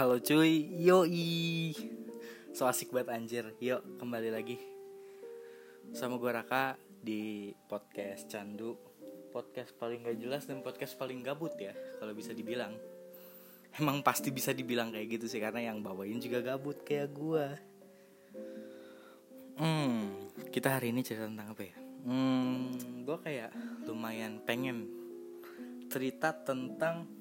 Halo cuy, yoi. So asik banget anjir. Yuk kembali lagi Sama gue Raka di podcast Candu. Podcast paling gak jelas dan podcast paling gabut ya Kalau bisa dibilang. Emang pasti bisa dibilang kayak gitu sih Karena yang bawain juga gabut kayak gue Hmm, kita hari ini cerita tentang apa ya? Hmm, gue kayak lumayan pengen cerita tentang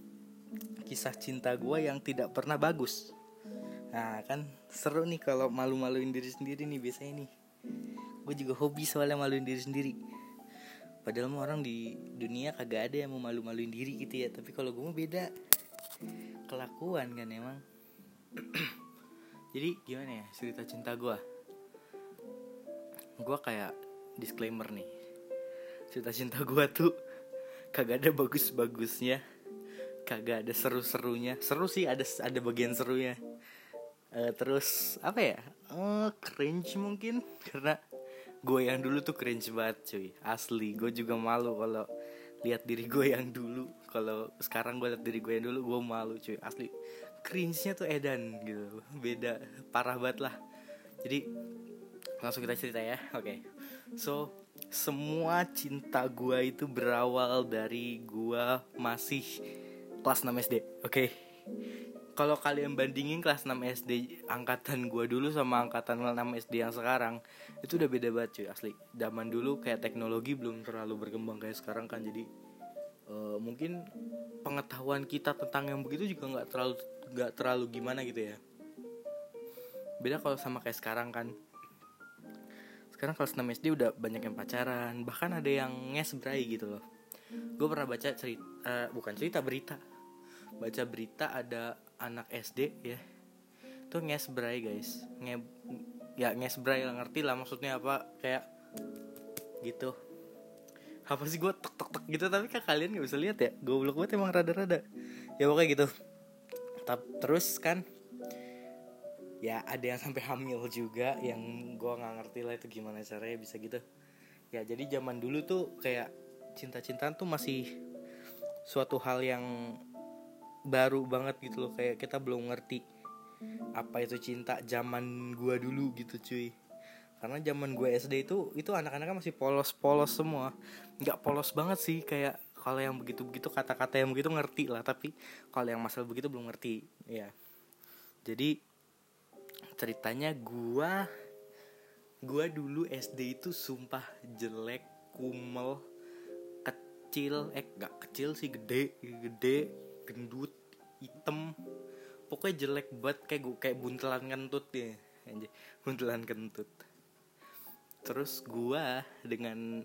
kisah cinta gue yang tidak pernah bagus. Nah kan seru nih kalau malu-maluin diri sendiri nih biasanya nih. Gue juga hobi soalnya maluin diri sendiri. Padahal mah orang di dunia kagak ada yang mau malu-maluin diri gitu ya. Tapi kalau gue mah beda kelakuan kan emang. Jadi gimana ya cerita cinta gue? Gue kayak disclaimer nih. Cerita cinta gue tuh kagak ada bagus-bagusnya kagak ada seru-serunya. Seru sih ada ada bagian serunya. Uh, terus apa ya? Uh, cringe mungkin. Karena gue yang dulu tuh cringe banget cuy. Asli gue juga malu kalau lihat diri gue yang dulu. Kalau sekarang gue lihat diri gue yang dulu gue malu cuy. Asli cringe-nya tuh edan gitu. Beda parah banget lah. Jadi langsung kita cerita ya. Oke. Okay. so semua cinta gue itu berawal dari gue masih kelas 6 SD oke. Okay? kalau kalian bandingin kelas 6 SD angkatan gue dulu sama angkatan 6 SD yang sekarang itu udah beda banget cuy asli. Zaman dulu kayak teknologi belum terlalu berkembang kayak sekarang kan jadi uh, mungkin pengetahuan kita tentang yang begitu juga nggak terlalu nggak terlalu gimana gitu ya. Beda kalau sama kayak sekarang kan. Sekarang kelas 6 SD udah banyak yang pacaran bahkan ada yang ngesbrai gitu loh gue pernah baca cerita uh, bukan cerita berita. Baca berita ada anak SD ya. Tuh ngesbrai guys. Nge ya ngesbrai lah ngerti lah maksudnya apa kayak gitu. Apa sih gue tek tek tek gitu tapi kan kalian gak bisa lihat ya? Gue belum banget emang rada-rada. Ya pokoknya gitu. Tap, terus kan ya ada yang sampai hamil juga yang gue nggak ngerti lah itu gimana caranya bisa gitu. Ya jadi zaman dulu tuh kayak cinta-cintaan tuh masih suatu hal yang baru banget gitu loh. Kayak kita belum ngerti apa itu cinta zaman gue dulu gitu cuy. Karena zaman gue SD itu itu anak-anaknya masih polos-polos semua. Nggak polos banget sih kayak kalau yang begitu-begitu kata-kata yang begitu ngerti lah. Tapi kalau yang masalah begitu belum ngerti ya. Jadi ceritanya gua gua dulu SD itu sumpah jelek kumel kecil eh gak kecil sih gede gede gendut hitam. Pokoknya jelek banget kayak gue kayak buntelan kentut ya anjay buntelan kentut. Terus gua dengan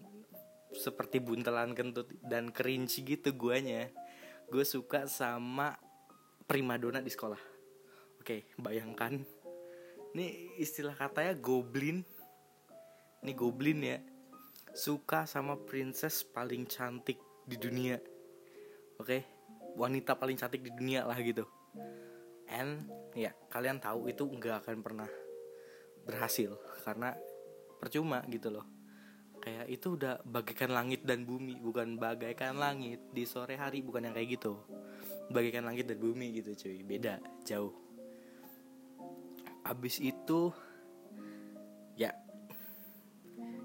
seperti buntelan kentut dan cringe gitu guanya gue suka sama primadona di sekolah. Oke bayangkan. Ini istilah katanya goblin. Ini goblin ya suka sama princess paling cantik di dunia. Oke? Okay? wanita paling cantik di dunia lah gitu. And ya kalian tahu itu nggak akan pernah berhasil. Karena percuma gitu loh. Kayak itu udah bagaikan langit dan bumi bukan bagaikan langit di sore hari bukan yang kayak gitu. Bagaikan langit dan bumi gitu cuy. Beda jauh. Abis itu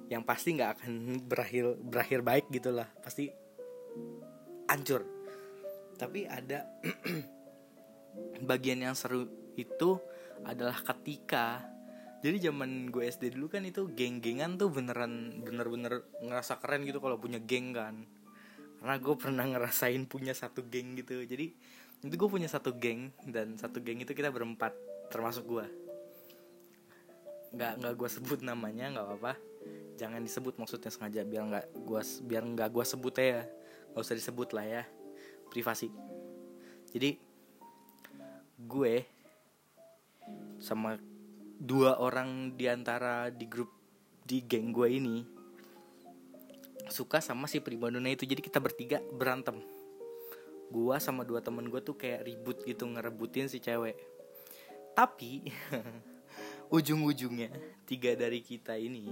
yang pasti nggak akan berakhir berakhir baik gitulah pasti hancur. Tapi ada bagian yang seru itu adalah ketika jadi zaman gue SD dulu kan itu geng-gengan tuh beneran bener-bener ngerasa keren gitu kalau punya geng kan. Karena gue pernah ngerasain punya satu geng gitu. Jadi itu gue punya satu geng dan satu geng itu kita berempat termasuk gue. Nggak nggak gue sebut namanya nggak apa-apa jangan disebut maksudnya sengaja biar nggak gue biar nggak gue sebut ya. Nggak usah disebut lah ya. Privasi. Jadi gue sama dua orang di antara di grup di geng gue ini suka sama si primadona itu. Jadi kita bertiga berantem. Gue sama dua temen gue tuh kayak ribut gitu ngerebutin si cewek. Tapi ujung-ujungnya tiga dari kita ini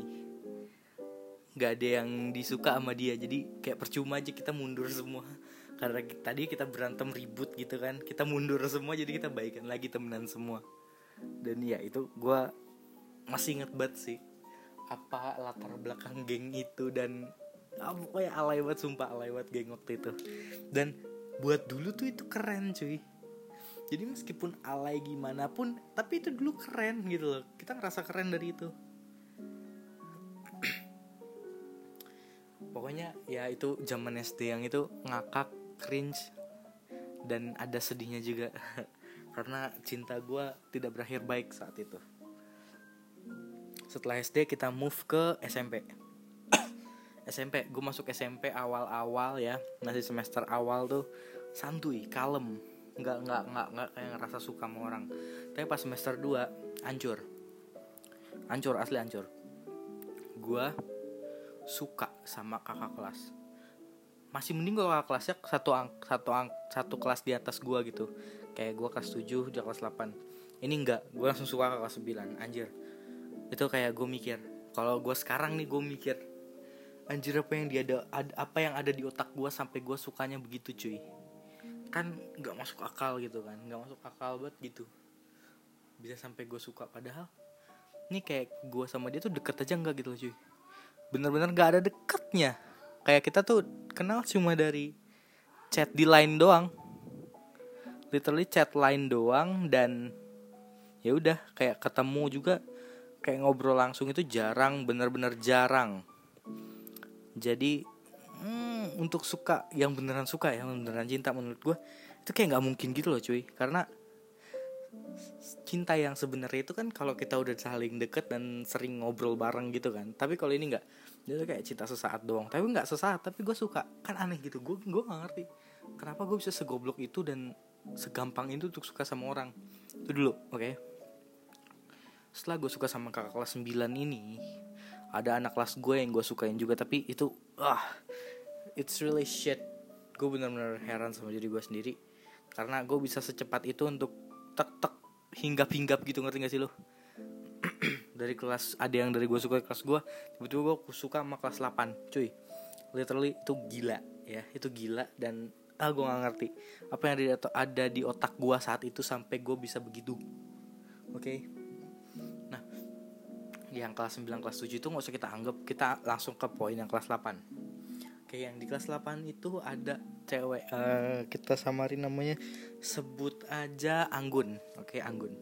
nggak ada yang disuka sama dia. Jadi kayak percuma aja kita mundur semua. Karena tadi kita berantem ribut gitu kan. Kita mundur semua jadi kita baikan lagi temenan semua. Dan ya itu gue masih inget banget sih apa latar belakang geng itu dan apa ya alay banget sumpah alay banget geng waktu itu. Dan buat dulu tuh itu keren cuy. Jadi meskipun alay gimana pun tapi itu dulu keren gitu loh. Kita ngerasa keren dari itu pokoknya ya itu zaman SD yang itu ngakak cringe dan ada sedihnya juga. Karena cinta gue tidak berakhir baik saat itu. Setelah SD kita move ke SMP SMP gue masuk SMP awal-awal ya. Masih semester awal tuh santuy kalem. Nggak nggak nggak nggak kayak ngerasa suka sama orang. Tapi pas semester 2 hancur. Hancur asli hancur. Gue suka sama kakak kelas. Masih mending gue kakak kelasnya satu ang satu ang satu kelas di atas gue gitu. Kayak gue kelas 7 dia kelas 8 ini enggak gue langsung suka ke kelas 9 anjir. Itu kayak gue mikir kalau gue sekarang nih gue mikir anjir apa yang dia ada, ada apa yang ada di otak gue sampai gue sukanya begitu cuy? Kan nggak masuk akal gitu kan nggak masuk akal banget gitu. Bisa sampai gue suka padahal ini kayak gue sama dia tuh deket aja nggak gitu loh cuy bener-bener nggak ada deketnya kayak kita tuh kenal cuma dari chat di line doang. Literally chat line doang dan ya udah kayak ketemu juga kayak ngobrol langsung itu jarang bener-bener jarang. Jadi hmm, untuk suka yang beneran suka yang beneran cinta menurut gue itu kayak nggak mungkin gitu loh cuy. Karena cinta yang sebenarnya itu kan kalau kita udah saling deket dan sering ngobrol bareng gitu kan. Tapi kalau ini nggak dia kayak cinta sesaat doang. Tapi nggak sesaat tapi gue suka. Kan aneh gitu. Gue gue nggak ngerti. Kenapa gue bisa segoblok itu dan segampang itu untuk suka sama orang? Itu dulu oke? Okay? setelah gue suka sama kakak kelas 9 ini ada anak kelas gue yang gue sukain juga. Tapi itu ah it's really shit. Gue bener-bener heran sama diri gue sendiri. Karena gue bisa secepat itu untuk tek tek hinggap hinggap gitu ngerti gak sih lo? Dari kelas ada yang dari gue suka kelas gue tiba-tiba gue suka sama kelas 8 cuy. Literally itu gila ya. Itu gila dan ah gue gak ngerti. Apa yang ada, di otak gue saat itu sampai gue bisa begitu? Oke? Okay? nah yang kelas 9 kelas 7 itu gak usah kita anggap kita langsung ke poin yang kelas 8 Oke yang di kelas 8 itu ada cewek uh, kita samarin namanya sebut aja Anggun. Oke Anggun.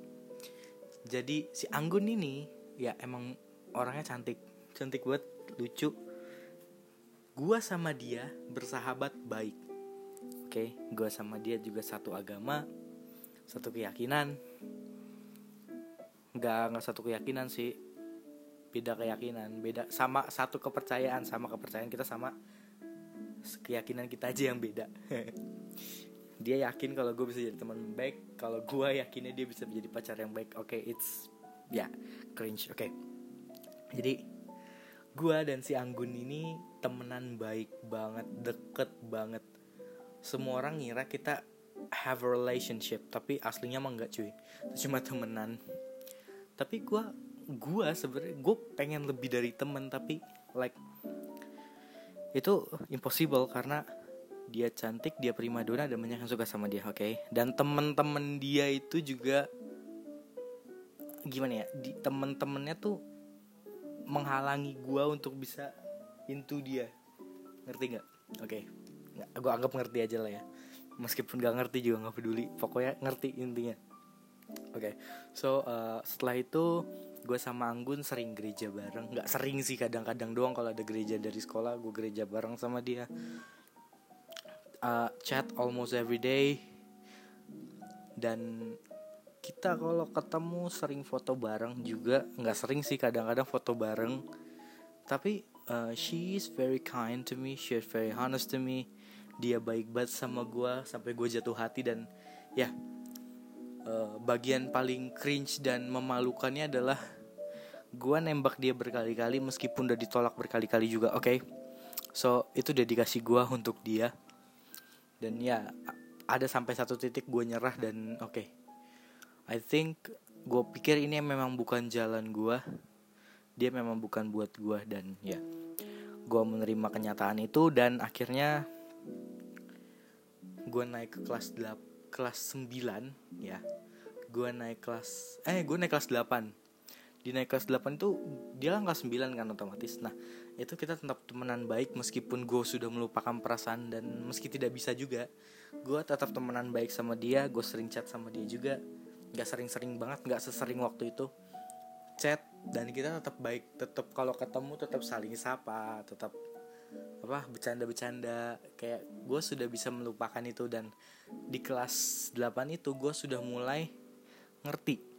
Jadi si Anggun ini ya emang orangnya cantik, cantik buat lucu. Gua sama dia bersahabat baik. Oke, gua sama dia juga satu agama, satu keyakinan. Gak nggak satu keyakinan sih, beda keyakinan, beda sama satu kepercayaan sama kepercayaan kita sama keyakinan kita aja yang beda dia yakin kalau gue bisa jadi teman baik kalau gue yakinnya dia bisa menjadi pacar yang baik oke okay, it's ya yeah, cringe oke. Okay. jadi gue dan si Anggun ini temenan baik banget deket banget. Semua orang ngira kita have a relationship tapi aslinya mah enggak cuy. Cuma temenan. Tapi gue gue sebenarnya gue pengen lebih dari temen tapi like itu impossible karena dia cantik dia prima dona dan banyak yang suka sama dia oke? Okay? dan temen-temen dia itu juga gimana ya di temen-temennya tuh menghalangi gua untuk bisa into dia. Ngerti nggak? Oke. Okay. gue anggap ngerti aja lah ya. Meskipun gak ngerti juga nggak peduli. Pokoknya ngerti intinya. Oke. Okay. so uh, setelah itu gue sama Anggun sering gereja bareng. Nggak sering sih kadang-kadang doang kalau ada gereja dari sekolah gue gereja bareng sama dia uh, chat almost every day. Dan kita kalau ketemu sering foto bareng juga. Nggak sering sih kadang-kadang foto bareng. Tapi uh, she is very kind to me. She is very honest to me. Dia baik banget sama gue sampai gue jatuh hati dan ya uh, bagian paling cringe dan memalukannya adalah gue nembak dia berkali-kali meskipun udah ditolak berkali-kali juga oke okay? so itu dedikasi gue untuk dia dan ya ada sampai satu titik gue nyerah dan oke. Okay, I think gue pikir ini memang bukan jalan gue dia memang bukan buat gue dan ya gue menerima kenyataan itu dan akhirnya gue naik ke kelas 8 kelas 9 ya. Gue naik kelas eh gue naik kelas 8 di naik kelas 8 itu dia kelas 9 kan otomatis. Nah itu kita tetap temenan baik meskipun gue sudah melupakan perasaan dan meski tidak bisa juga gue tetap temenan baik sama dia gue sering chat sama dia juga. Nggak sering-sering banget nggak sesering waktu itu chat dan kita tetap baik tetap kalau ketemu tetap saling sapa tetap apa bercanda-bercanda. Kayak gue sudah bisa melupakan itu dan di kelas 8 itu gue sudah mulai ngerti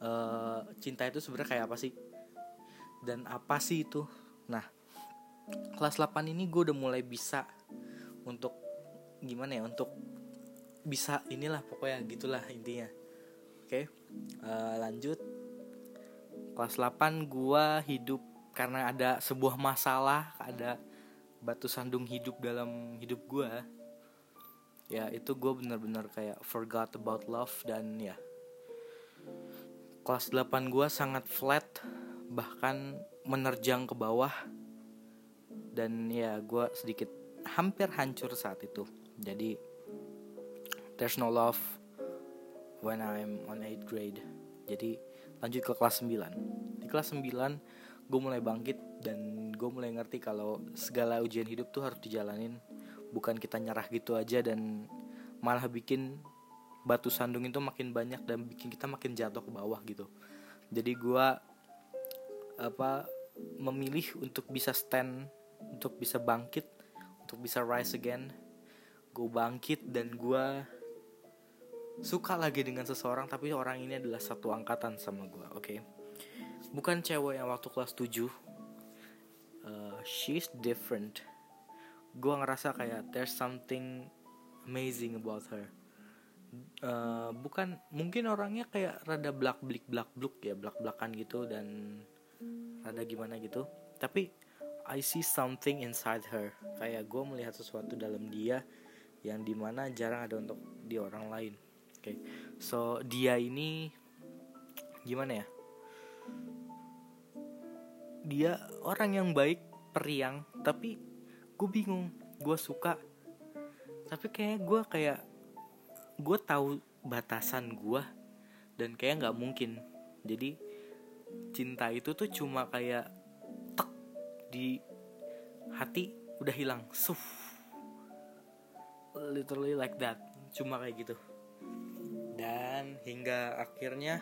uh, cinta itu sebenarnya kayak apa sih? Dan apa sih itu? Nah kelas 8 ini gue udah mulai bisa untuk gimana ya untuk bisa inilah pokoknya gitulah intinya. Oke okay? uh, lanjut. Kelas 8 gua hidup karena ada sebuah masalah ada batu sandung hidup dalam hidup gua. Ya itu gue bener-bener kayak forgot about love dan ya kelas 8 gue sangat flat bahkan menerjang ke bawah. Dan ya gue sedikit hampir hancur saat itu. Jadi there's no love when I'm on 8th grade. Jadi lanjut ke kelas 9 di kelas 9 gue mulai bangkit dan gue mulai ngerti kalau segala ujian hidup tuh harus dijalanin. Bukan kita nyerah gitu aja dan malah bikin batu sandung itu makin banyak dan bikin kita makin jatuh ke bawah gitu. Jadi gue apa memilih untuk bisa stand untuk bisa bangkit untuk bisa rise again. Gue bangkit dan gue suka lagi dengan seseorang tapi orang ini adalah satu angkatan sama gue oke? Okay? bukan cewek yang waktu kelas 7 uh, she's different. Gue ngerasa kayak there's something amazing about her uh, bukan mungkin orangnya kayak rada blak blik blak bluk ya blak blakan gitu dan rada gimana gitu. Tapi I see something inside her. Kayak gue melihat sesuatu dalam dia yang di mana jarang ada untuk di orang lain. Oke okay. so dia ini gimana ya? Dia orang yang baik periang tapi gue bingung gue suka. Tapi kayak gue kayak gue tahu batasan gue dan kayak nggak mungkin. Jadi cinta itu tuh cuma kayak tek di hati udah hilang. Suf. Literally like that. Cuma kayak gitu. Dan hingga akhirnya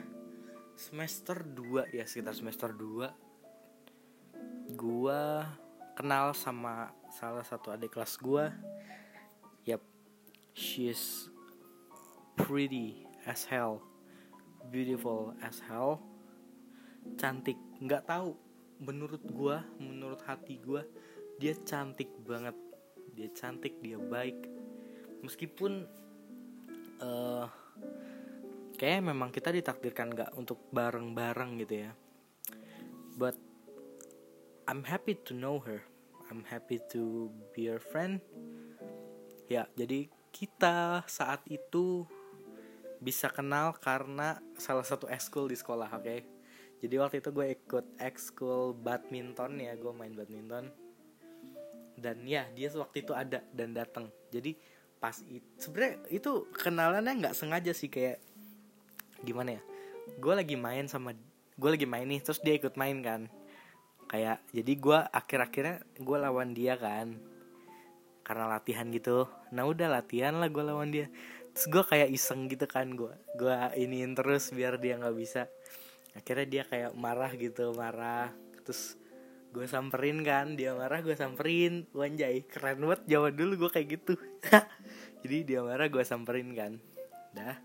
semester 2 ya sekitar semester 2 gua kenal sama salah satu adik kelas gua. Yep she's pretty as hell beautiful as hell cantik. Nggak tahu menurut gua menurut hati gua dia cantik banget. Dia cantik dia baik. Meskipun uh, kayak memang kita ditakdirkan nggak untuk bareng-bareng gitu ya. But I'm happy to know her. I'm happy to be her friend. Ya jadi kita saat itu bisa kenal karena salah satu ekskul di sekolah oke? Okay? jadi waktu itu gue ikut ekskul badminton ya gue main badminton. Dan ya dia waktu itu ada dan datang jadi pas itu sebenarnya itu kenalannya nggak sengaja sih kayak gimana ya? Gue lagi main sama gue lagi main nih terus dia ikut main kan. Kayak jadi gue akhir-akhirnya gue lawan dia kan. Karena latihan gitu. Nah udah latihan lah gue lawan dia terus gue kayak iseng gitu kan gue gue iniin terus biar dia nggak bisa. Akhirnya dia kayak marah gitu marah. Terus gue samperin kan dia marah gue samperin. Wanjai keren banget jawab dulu gue kayak gitu. Jadi dia marah gue samperin kan. Dah.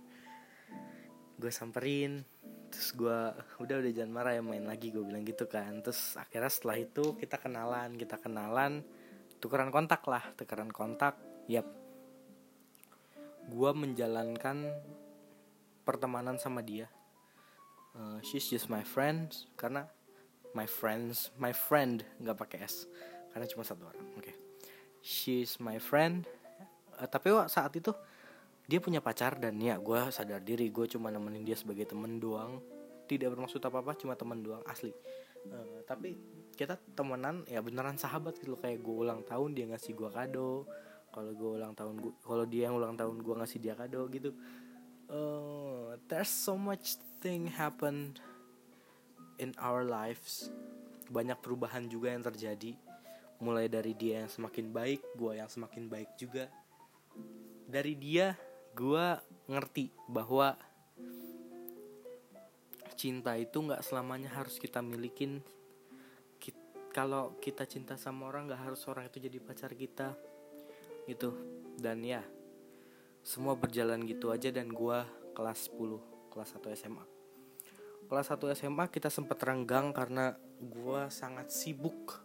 Gue samperin. Terus gue udah udah jangan marah ya main lagi gue bilang gitu kan. Terus akhirnya setelah itu kita kenalan kita kenalan. Tukeran kontak lah tukeran kontak. Yap gue menjalankan pertemanan sama dia. Uh, she's just my friend karena my friends my friend nggak pakai s karena cuma satu orang oke. Okay. she's my friend uh, tapi saat itu dia punya pacar dan ya gue sadar diri gue cuma nemenin dia sebagai temen doang. Tidak bermaksud apa apa cuma temen doang asli. Uh, tapi kita temenan ya beneran sahabat gitu kayak gue ulang tahun dia ngasih gue kado kalau gue ulang tahun gue kalau dia yang ulang tahun gue ngasih dia kado gitu. Uh, there's so much thing happen in our lives. Banyak perubahan juga yang terjadi. Mulai dari dia yang semakin baik gue yang semakin baik juga. Dari dia gue ngerti bahwa cinta itu nggak selamanya harus kita milikin. Kalau kita cinta sama orang nggak harus orang itu jadi pacar kita gitu. Dan ya semua berjalan gitu aja dan gue kelas 10 kelas 1 SMA kelas 1 SMA kita sempat renggang karena gue sangat sibuk.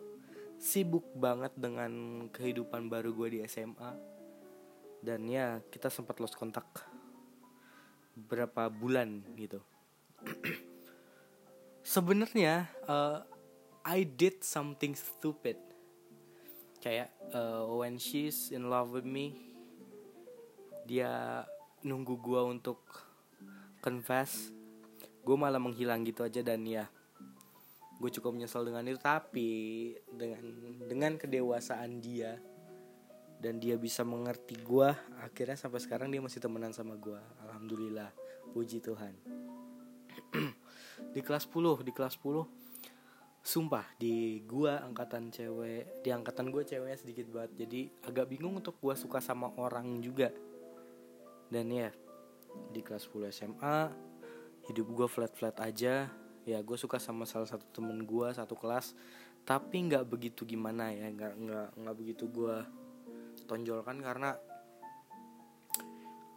Sibuk banget dengan kehidupan baru gue di SMA dan ya kita sempat lost kontak berapa bulan gitu. Sebenarnya uh, I did something stupid kayak uh, when she's in love with me dia nunggu gue untuk confess gue malah menghilang gitu aja dan ya gue cukup menyesal dengan itu. Tapi dengan dengan kedewasaan dia dan dia bisa mengerti gue akhirnya sampai sekarang dia masih temenan sama gue alhamdulillah. Puji Tuhan. Di kelas 10 di kelas 10 sumpah di gua angkatan cewek di angkatan gue ceweknya sedikit banget. Jadi agak bingung untuk gua suka sama orang juga. Dan ya di kelas 10 SMA hidup gue flat flat aja. Ya gue suka sama salah satu temen gue satu kelas. Tapi nggak begitu gimana ya nggak nggak nggak begitu gue tonjolkan karena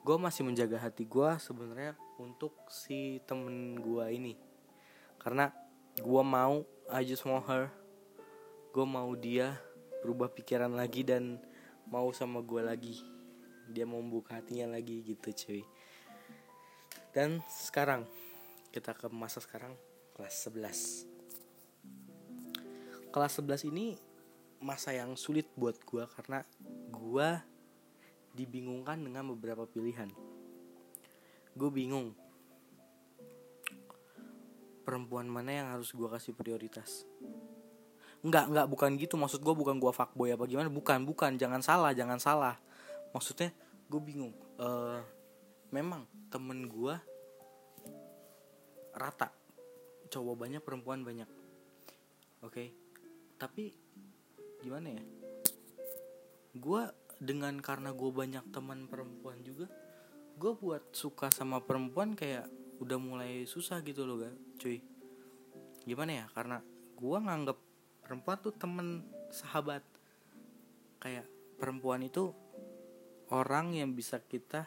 gue masih menjaga hati gue sebenarnya untuk si temen gue ini. Karena gue mau I just want her. Gue mau dia berubah pikiran lagi dan mau sama gue lagi. Dia mau membuka hatinya lagi gitu cuy. Dan sekarang kita ke masa sekarang kelas 11 kelas 11 ini masa yang sulit buat gue karena gue dibingungkan dengan beberapa pilihan. Gue bingung perempuan mana yang harus gue kasih prioritas? Enggak, enggak, bukan gitu. Maksud gue bukan gue fuckboy apa gimana. Bukan, bukan, jangan salah, jangan salah. Maksudnya gue bingung. Uh, Memang temen gue Rata. Cowok banyak perempuan banyak. Oke? Okay? tapi gimana ya? Gue dengan karena gue banyak teman perempuan juga gue buat suka sama perempuan kayak udah mulai susah gitu loh gak cuy. Gimana ya karena gue nganggep perempuan tuh temen sahabat. Kayak perempuan itu orang yang bisa kita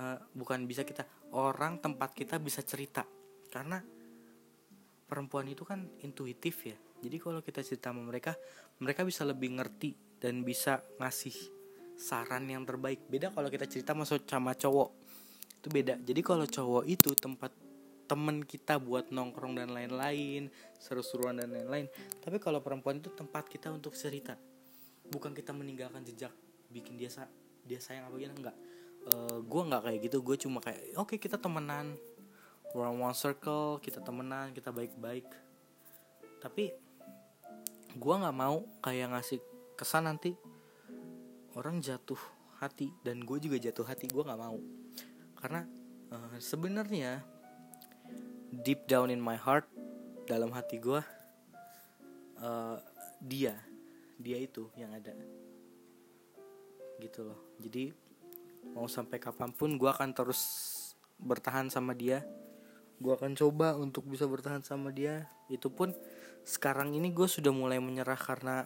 uh, bukan bisa kita orang tempat kita bisa cerita. Karena perempuan itu kan intuitif ya. Jadi kalau kita cerita sama mereka mereka bisa lebih ngerti dan bisa ngasih saran yang terbaik. Beda kalau kita cerita sama cowok itu beda. Jadi kalau cowok itu tempat temen kita buat nongkrong dan lain-lain seru-seruan dan lain-lain. Tapi kalau perempuan itu tempat kita untuk cerita. Bukan kita meninggalkan jejak bikin dia dia sayang apa gimana enggak. Uh, eh, gue nggak kayak gitu. Gue cuma kayak oke okay, kita temenan. We're one circle kita temenan kita baik-baik. Tapi gue nggak mau kayak ngasih kesan nanti orang jatuh hati dan gue juga jatuh hati. Gue nggak mau karena uh, sebenarnya deep down in my heart dalam hati gue uh, dia dia itu yang ada. Gitu loh. Jadi mau sampai kapan pun gue akan terus bertahan sama dia. Gue akan coba untuk bisa bertahan sama dia. Itu pun sekarang ini gue sudah mulai menyerah karena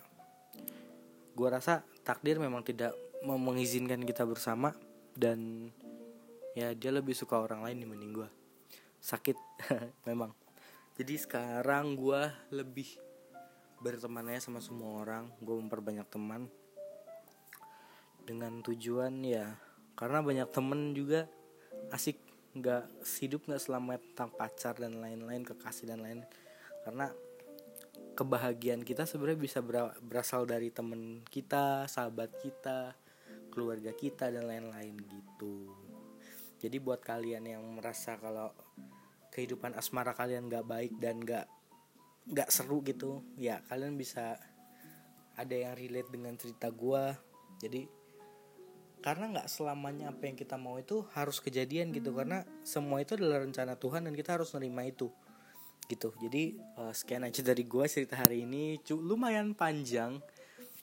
gue rasa takdir memang tidak mengizinkan kita bersama. Dan ya dia lebih suka orang lain dibanding gue sakit memang. Jadi sekarang gue lebih bertemannya sama semua orang. Gue memperbanyak teman. Dengan tujuan ya karena banyak temen juga asik. Nggak hidup nggak selama tentang pacar dan lain-lain kekasih dan lain karena kebahagiaan kita sebenarnya bisa berasal dari temen kita sahabat kita keluarga kita dan lain-lain gitu jadi buat kalian yang merasa kalau kehidupan asmara kalian nggak baik dan nggak nggak seru gitu ya kalian bisa ada yang relate dengan cerita gue jadi karena nggak selamanya apa yang kita mau itu harus kejadian gitu. Karena semua itu adalah rencana Tuhan dan kita harus nerima itu gitu. Jadi uh, sekian aja dari gue cerita hari ini. Cu lumayan panjang.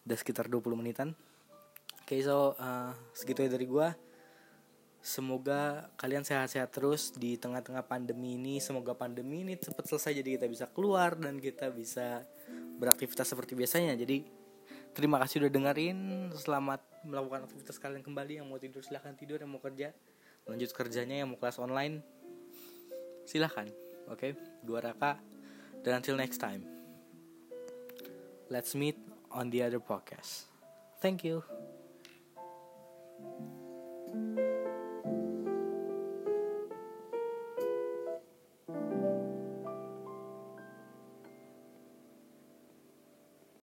Udah sekitar 20 menitan. Oke okay, so uh, segitu ya dari gue semoga kalian sehat-sehat terus di tengah-tengah pandemi ini. Semoga pandemi ini cepat selesai jadi kita bisa keluar dan kita bisa beraktivitas seperti biasanya. Jadi terima kasih udah dengerin. Selamat melakukan aktivitas kalian kembali. Yang mau tidur silahkan tidur. Yang mau kerja lanjut kerjanya. Yang mau kelas online silahkan. Oke? Okay? gua Raka. Dan until next time let's meet on the other podcast. Thank you